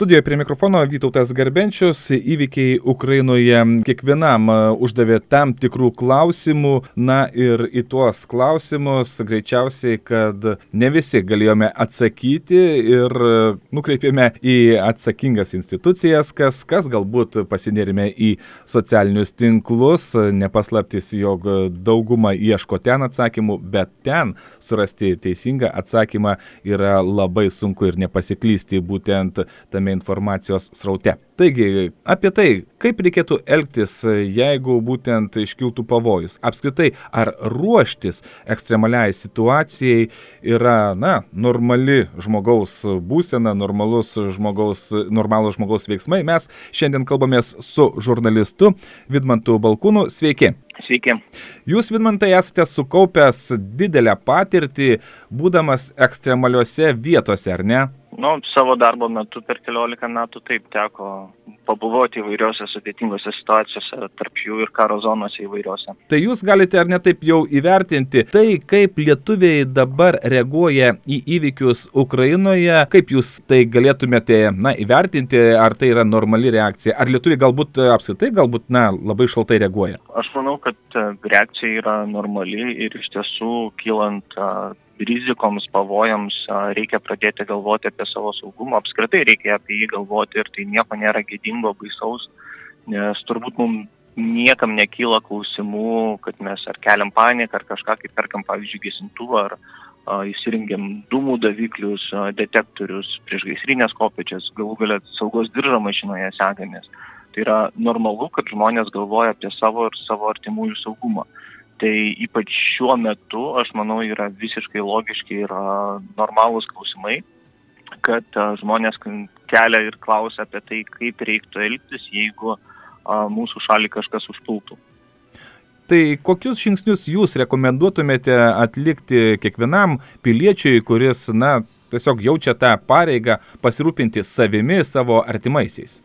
Studijoje prie mikrofono Vytautas Garbenčius. Įvykiai Ukrainoje kiekvienam e, uždavė tam tikrų klausimų. Na ir į tuos klausimus greičiausiai, kad ne visi galėjome atsakyti ir e, nukreipėme į atsakingas institucijas, kas, kas galbūt pasinėrime į socialinius tinklus. Nepaslaptis, jog dauguma ieško ten atsakymų, bet ten surasti teisingą atsakymą yra labai sunku ir nepasiklysti būtent tame tame informacijos sraute. Taigi, apie tai, kaip reikėtų elgtis, jeigu būtent iškiltų pavojus. Apskritai, ar ruoštis ekstremaliai situacijai yra, na, normali žmogaus būsena, normalus žmogaus, normalus žmogaus veiksmai. Mes šiandien kalbamės su žurnalistu Vidmantu Balkūnu. Sveiki. Sveiki. Jūs, Vidmantai, esate sukaupęs didelę patirtį, būdamas ekstremaliuose vietose, ar ne? Nu, savo darbo metu per keliolika metų taip teko pabuvoti įvairiose sudėtingose situacijose, tarp jų ir karo zonose įvairiose. Tai jūs galite ar ne taip jau įvertinti tai, kaip lietuviai dabar reaguoja į įvykius Ukrainoje, kaip jūs tai galėtumėte, na, įvertinti, ar tai yra normali reakcija, ar lietuviai galbūt apskritai, galbūt, na, labai šaltai reaguoja? Aš manau, kad reakcija yra normali ir iš tiesų kylant rizikoms, pavojams reikia pradėti galvoti apie savo saugumą, apskritai reikia apie jį galvoti ir tai nieko nėra gėdingo, baisaus, nes turbūt mums niekam nekyla klausimų, kad mes ar keliam paniką, ar kažką, kaip perkam, pavyzdžiui, gesintuvą, ar a, įsirengiam dūmų daviklius, a, detektorius, priešgaisrinės kopiečias, galų galę saugos diržą mašinoje segamės. Tai yra normalu, kad žmonės galvoja apie savo ir savo artimųjų saugumą. Tai ypač šiuo metu, aš manau, yra visiškai logiški ir normalūs klausimai, kad žmonės kelia ir klausia apie tai, kaip reiktų elgtis, jeigu mūsų šalį kažkas užpultų. Tai kokius žingsnius jūs rekomenduotumėte atlikti kiekvienam piliečiui, kuris, na, tiesiog jaučia tą pareigą pasirūpinti savimi, savo artimaisiais?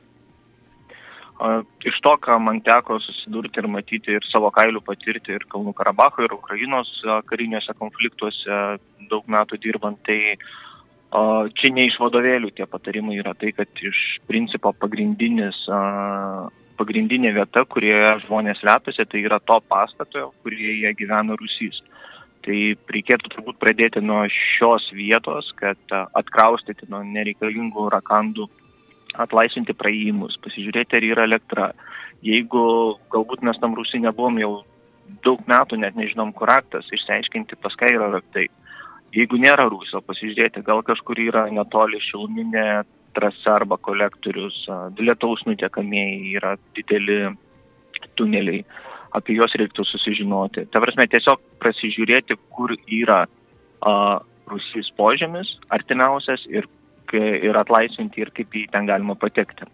Iš to, ką man teko susidurti ir matyti ir savo kailių patirti ir Kalnų Karabacho ir Ukrainos kariniuose konfliktuose daug metų dirbant, tai čia ne iš vadovėlių tie patarimai yra tai, kad iš principo pagrindinis, pagrindinė vieta, kurioje žmonės lepiasi, tai yra to pastato, kurioje gyvena Rusys. Tai reikėtų turbūt pradėti nuo šios vietos, kad atkraustyti nuo nereikalingų rakandų atlaisvinti praėjimus, pasižiūrėti, ar yra elektra. Jeigu galbūt mes tam Rusijai nebuvom jau daug metų, net nežinom, kur raktas, išsiaiškinti, pas ką yra raktai. Jeigu nėra Rusio, pasižiūrėti, gal kažkur yra netoli šiluminė trasa arba kolektorius, lietaus nutekamieji yra dideli tuneliai, apie juos reiktų susižinoti. Ta prasme, tiesiog prasižiūrėti, kur yra a, Rusijos požemis artimiausias ir ir atlaisvinti ir kaip į ten galima patekti.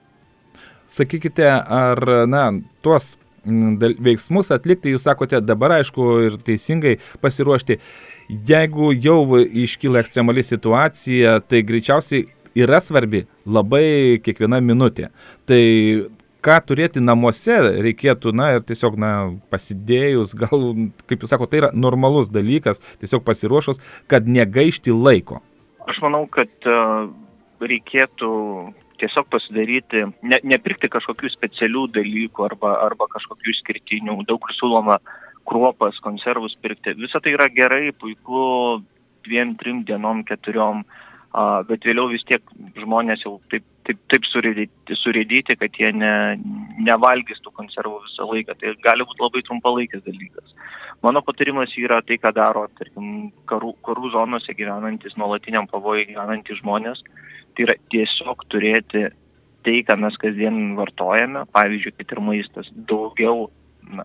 Sakykite, ar, na, tuos veiksmus atlikti, jūs sakote dabar aišku ir teisingai pasiruošti. Jeigu jau iškyla ekstremali situacija, tai greičiausiai yra svarbi labai kiekviena minutė. Tai ką turėti namuose reikėtų, na ir tiesiog, na, pasidėjus, gal, kaip jūs sakote, tai yra normalus dalykas, tiesiog pasiruošus, kad negaišti laiko. Aš manau, kad uh, reikėtų tiesiog pasidaryti, ne, nepirkti kažkokių specialių dalykų arba, arba kažkokių išskirtinių, daug kur siūloma kruopas, konservus pirkti. Visą tai yra gerai, puiku, dviem, trim dienom, keturiom, a, bet vėliau vis tiek žmonės jau taip, taip, taip surėdyti, surėdyti, kad jie ne, nevalgys tų konservų visą laiką. Tai gali būti labai trumpalaikis dalykas. Mano patarimas yra tai, ką daro, tarkim, karų, karų zonose gyvenantis, nuolatiniam pavojai gyvenantis žmonės Tai yra tiesiog turėti tai, ką mes kasdien vartojame, pavyzdžiui, kad ir maistas, daugiau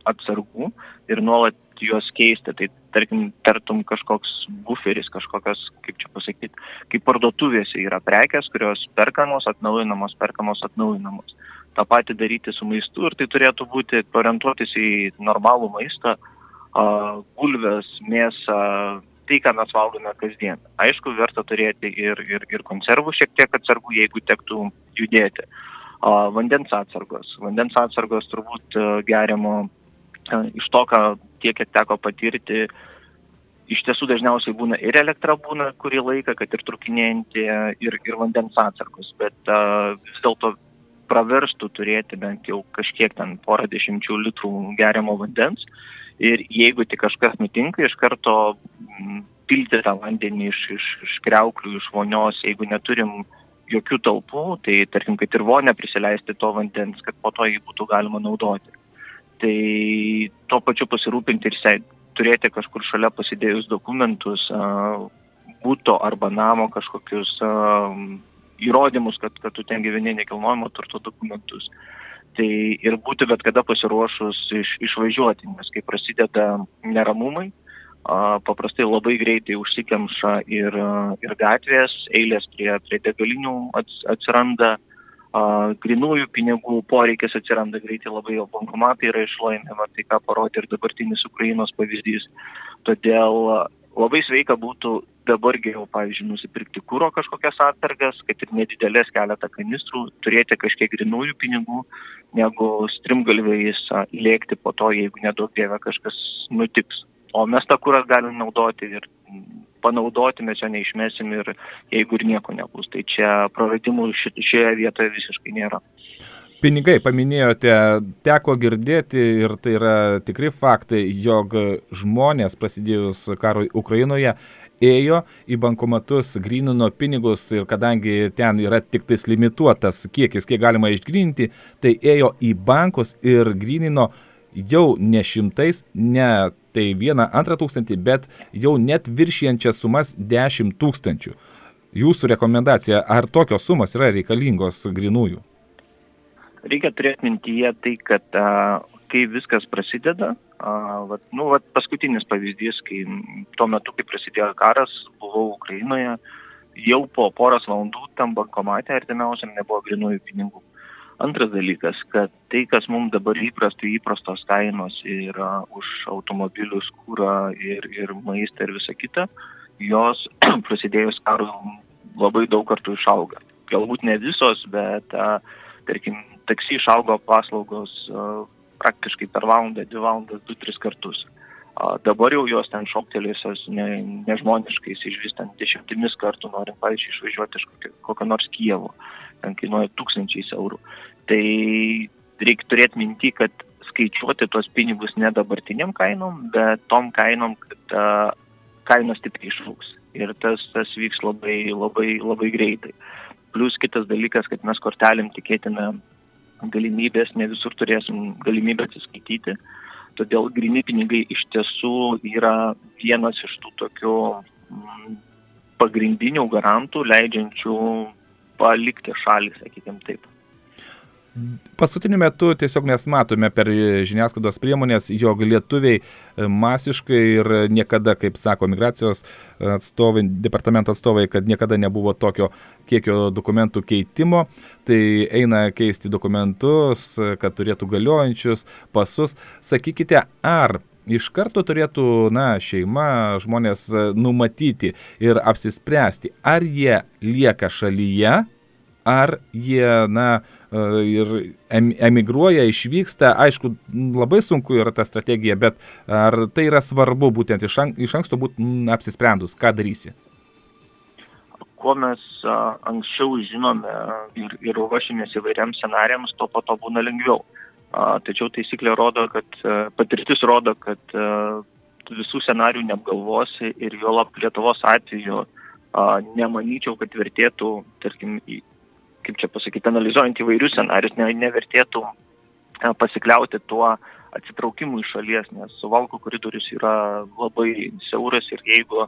atsargų ir nuolat juos keisti. Tai tarkim, tartum kažkoks buferis, kažkokios, kaip čia pasakyti, kaip parduotuvėse yra prekes, kurios perkamos, atnaujinamos, perkamos, atnaujinamos. Ta pati daryti su maistu ir tai turėtų būti orientuotis į normalų maistą, gulves, mėsą, tai, ką mes valgome kasdien. Aišku, verta turėti ir, ir, ir konservų šiek tiek atsargų, jeigu tektų judėti. A, vandens atsargos. Vandens atsargos turbūt geriamo a, iš to, ką tiek, kiek teko patirti, iš tiesų dažniausiai būna ir elektra būna kurį laiką, kad ir trukinėjantį, ir, ir vandens atsargus, bet uh, vis dėlto praverstų turėti bent jau kažkiek ten porą dešimčių litrų geriamo vandens ir jeigu tik kažkas nutinka, iš karto pilti tą vandenį iš, iš, iš kreuklių, iš vonios, jeigu neturim jokių talpų, tai tarkim, kad ir vonę prisileisti to vandens, kad po to jį būtų galima naudoti. Tai tuo pačiu pasirūpinti ir turėti kažkur šalia pasidėjus dokumentus, būto arba namo kažkokius įrodymus, kad, kad tu ten gyveni nekilnojamo turto dokumentus. Tai ir būti bet kada pasiruošus iš, išvažiuoti, nes kai prasideda neramumai, paprastai labai greitai užsikemša ir, ir gatvės, eilės prie, prie degalinių atsiranda, grinųjų pinigų poreikis atsiranda greitai labai, o bankomatai yra išloimi, tai ką parodė ir dabartinis Ukrainos pavyzdys. Todėl labai sveika būtų dabar geriau, pavyzdžiui, nusipirkti kūro kažkokias atsargas, kad ir nedidelės keletą kanistrų, turėti kažkiek grinųjų pinigų, negu strimgalviais lėkti po to, jeigu nedaug dievė kažkas nutiks. O mes tą kūrą galim naudoti ir panaudoti mes jo neišmesim ir jeigu ir nieko nebus. Tai čia praradimų šioje vietoje visiškai nėra. Pinigai, paminėjote, teko girdėti ir tai yra tikri faktai, jog žmonės prasidėjus karui Ukrainoje ėjo į bankomatus, grinino pinigus ir kadangi ten yra tik tais limituotas kiekis, kiek galima išgrininti, tai ėjo į bankus ir grinino jau ne šimtais, ne tai vieną, antrą tūkstantį, bet jau net viršijančias sumas 10 tūkstančių. Jūsų rekomendacija, ar tokios sumos yra reikalingos grinųjų? Reikia turėti mintyje tai, kad a, kai viskas prasideda, a, vat, nu, vat, paskutinis pavyzdys, kai tuo metu, kai prasidėjo karas, buvau Ukrainoje, jau po poros valandų tam bankomate artimiausiam nebuvo grinųjų pinigų. Antras dalykas, kad tai, kas mums dabar įprasta, įprastos kainos ir uh, už automobilius, kūrą ir, ir maistą ir visą kitą, jos prasidėjus karui labai daug kartų išauga. Galbūt ne visos, bet, uh, tarkim, taksi išaugo paslaugos praktiškai per valandą, dvi valandas, du, tris kartus. Dabar jau jos ten šoktelėjusios ne, nežmoniškais, iš vis ten dešimtimis kartų norim, pavyzdžiui, išvažiuoti iš kokio, kokio nors Kievo, ten kainuoja tūkstančiais eurų. Tai reikia turėti minti, kad skaičiuoti tuos pinigus ne dabartiniam kainom, bet tom kainom, kad uh, kainos stipriai išauks. Ir tas, tas vyks labai, labai, labai greitai. Plus kitas dalykas, kad mes kortelėm tikėtina galimybės, ne visur turėsim galimybę atsiskaityti. Todėl grini pinigai iš tiesų yra vienas iš tų tokių mm, pagrindinių garantų, leidžiančių palikti šalį, sakykime taip. Paskutiniu metu tiesiog mes matome per žiniasklaidos priemonės, jog lietuviai e, masiškai ir niekada, kaip sako migracijos atstovai, departamento atstovai, kad niekada nebuvo tokio kiekio dokumentų keitimo, tai eina keisti dokumentus, kad turėtų galiojančius pasus. Sakykite, ar iš karto turėtų, na, šeima, žmonės numatyti ir apsispręsti, ar jie lieka šalyje, ar jie, na, e, ir emigruoja, išvyksta, aišku, labai sunku yra ta strategija, bet ar tai yra svarbu būtent iš, an, iš anksto būti apsisprendus, ką darysi? Kuo mes anksčiau žinome ir, ir ruošimės įvairiams scenariams, to po to būna lengviau. Tačiau taisyklė rodo, kad patirtis rodo, kad visų scenarių neapgalvosi ir jo lab Lietuvos atveju nemanyčiau, kad vertėtų, tarkim, kaip čia pasakyti, analizuojant įvairius scenarius, ne, nevertėtų e, pasikliauti tuo atsitraukimu iš šalies, nes suvalkų koridorius yra labai siauras ir jeigu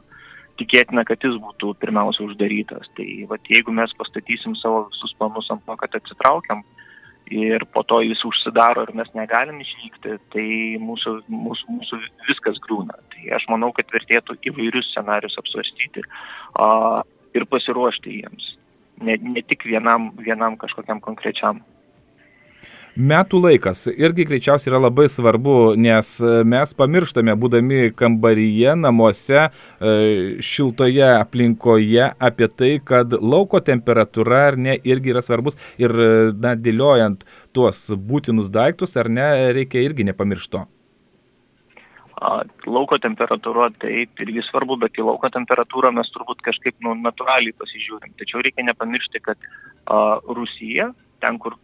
tikėtina, kad jis būtų pirmiausia uždarytas, tai vat, jeigu mes pastatysim savo visus planus ant to, kad atsitraukiam ir po to jis užsidaro ir mes negalim išvykti, tai mūsų, mūsų, mūsų viskas grūna. Tai aš manau, kad vertėtų įvairius scenarius apsvarstyti a, ir pasiruošti jiems ne, ne tik vienam, vienam kažkokiam konkrečiam. Metų laikas irgi greičiausiai yra labai svarbu, nes mes pamirštame, būdami kambaryje, namuose, e, šiltoje aplinkoje, apie tai, kad lauko temperatūra ar ne irgi yra svarbus ir, na, dėliojant tuos būtinus daiktus ar ne, reikia irgi nepamiršto. Lauko temperatūra taip irgi svarbu, bet į lauko temperatūrą mes turbūt kažkaip nu, natūraliai pasižiūrim. Tačiau reikia nepamiršti, kad a, Rusija, ten kur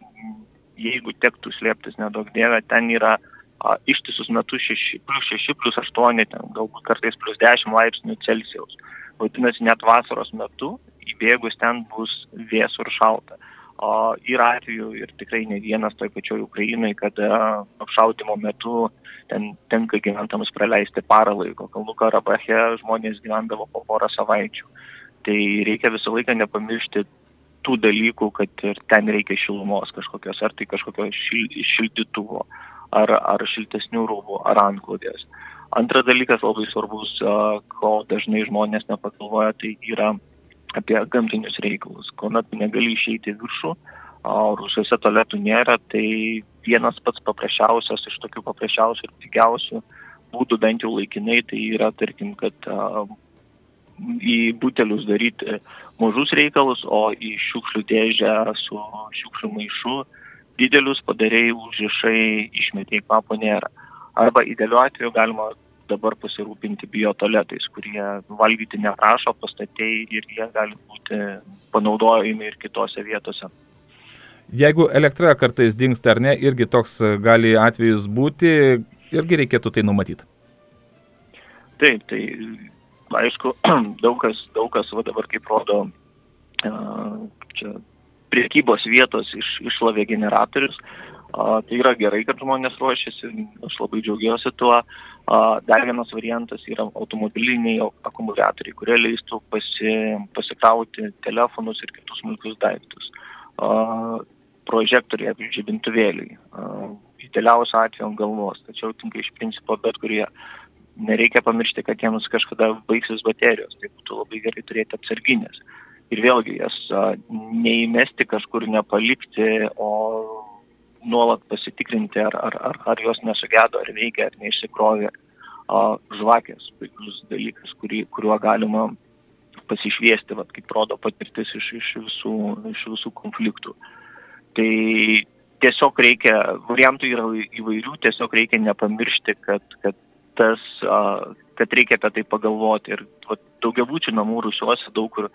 jeigu tektų slėptis nedaug dievę, ten yra a, ištisus metus 6, plus 6, plus 8, ten galbūt kartais plus 10 laipsnių Celsijaus. Vadinasi, net vasaros metu įbėgus ten bus vėsų ir šalta. O yra atveju ir tikrai ne vienas toj pačioj Ukrainai, kad apšaudimo metu ten tenka gyventams praleisti parą laiko. Kalnų Karabache žmonės gyvendavo po porą savaičių. Tai reikia visą laiką nepamiršti tų dalykų, kad ir ten reikia šilumos kažkokios, ar tai kažkokio šil, šildytuvo, ar, ar šiltesnių rūbų, ar antklodės. Antras dalykas labai svarbus, ko dažnai žmonės nepagalvoja, tai yra apie gamtinius reikalus. Kuomet negali išeiti viršų, o rusiuose toletų nėra, tai vienas pats paprasčiausias iš tokių paprasčiausių ir pigiausių būdų bent jau laikinai, tai yra, tarkim, kad a, į butelius daryti mažus reikalus, o į šiukšlių dėžę su šiukšlių maišu didelius padarėjai užrišai išmetiai kvapo nėra. Arba idealiu atveju galima dabar pasirūpinti biotoletais, kurie valgyti neprašo, pastatėjai ir jie gali būti panaudojami ir kitose vietose. Jeigu elektra kartais dinksta ar ne, irgi toks gali atvejus būti, irgi reikėtų tai numatyti. Taip, tai aišku, daug kas, daug kas va dabar kaip rodo čia priekybos vietos iš, išlavė generatorius, tai yra gerai, kad žmonės ruošiasi, aš labai džiaugiuosi tuo. Dar vienas variantas yra automobiliniai akumuliatoriai, kurie leistų pasi, pasikrauti telefonus ir kitus smulkius daiktus. A, prožektoriai, žibintuvėliai. Idealiausiu atveju ant galvos, tačiau tinka iš principo bet kurie. Nereikia pamiršti, kad jiems kažkada baigsis baterijos, tai būtų labai gerai turėti atsarginės. Ir vėlgi jas neįmesti kažkur, nepalikti, o nuolat pasitikrinti, ar, ar, ar, ar jos nesugedo, ar veikia, ar neišsikrovė. Žvakės, puikus dalykas, kurį, kuriuo galima pasišviesti, vat, kaip rodo patirtis iš, iš, visų, iš visų konfliktų. Tai tiesiog reikia, variantų yra įvairių, tiesiog reikia nepamiršti, kad, kad, tas, kad reikia apie tai pagalvoti. Ir daugiabučių namų rusiuose daug kur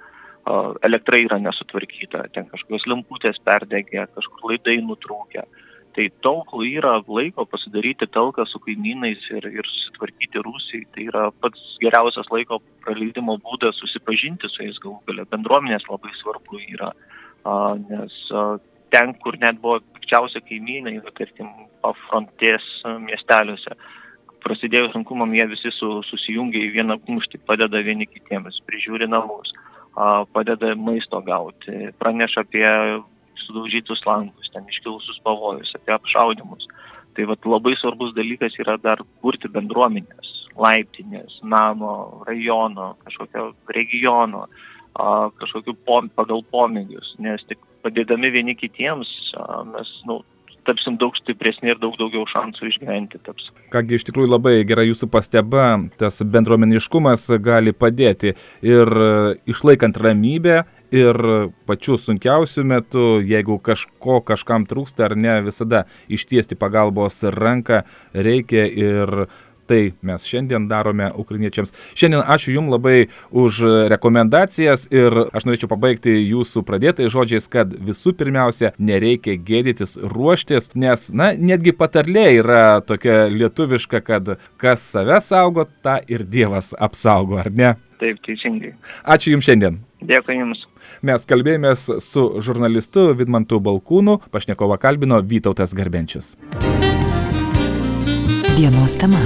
elektra yra nesutvarkyta, ten kažkokios lemputės perdegė, kažkur laidai nutrūkė. Tai kol yra laiko pasidaryti talką su kaimynais ir, ir susitvarkyti Rusijai, tai yra pats geriausias laiko praleidimo būdas susipažinti su jais galų galia. Bendruomenės labai svarbu yra, a, nes a, ten, kur net buvo pikčiausia kaimynai, tarkim, pafrontės miesteliuose, prasidėjus sunkumam jie visi su, susijungia į vieną kumštį, padeda vieni kitiems, prižiūri namus padeda maisto gauti, praneša apie sudaužytus langus, ten iškilusius pavojus, apie apšaudimus. Tai vat, labai svarbus dalykas yra dar kurti bendruomenės, laiptinės, namo, rajono, kažkokio regiono, kažkokiu pom, pagal pomėgius, nes tik padėdami vieni kitiems mes nu, tapsim daug stipresni ir daug daugiau šansų išgyventi taps. Kągi iš tikrųjų labai gera jūsų pasteba, tas bendruomeniškumas gali padėti ir e, išlaikant ramybę, ir pačiu sunkiausiu metu, jeigu kažko kažkam trūksta ar ne, visada ištiesti pagalbos ranką reikia ir tai mes šiandien darome ukrainiečiams. Šiandien ačiū Jums labai už rekomendacijas ir aš norėčiau pabaigti Jūsų pradėtais žodžiais, kad visų pirmiausia nereikia gėdytis ruoštis, nes, na, netgi patarlė yra tokia lietuviška, kad kas save saugo, tą ir Dievas apsaugo, ar ne? Taip, teisingai. Ačiū Jums šiandien. Dėkui Jums. Mes kalbėjomės su žurnalistu Vidmantu Balkūnu, pašnekovą kalbino Vytautas Garbenčius. Dienos tema.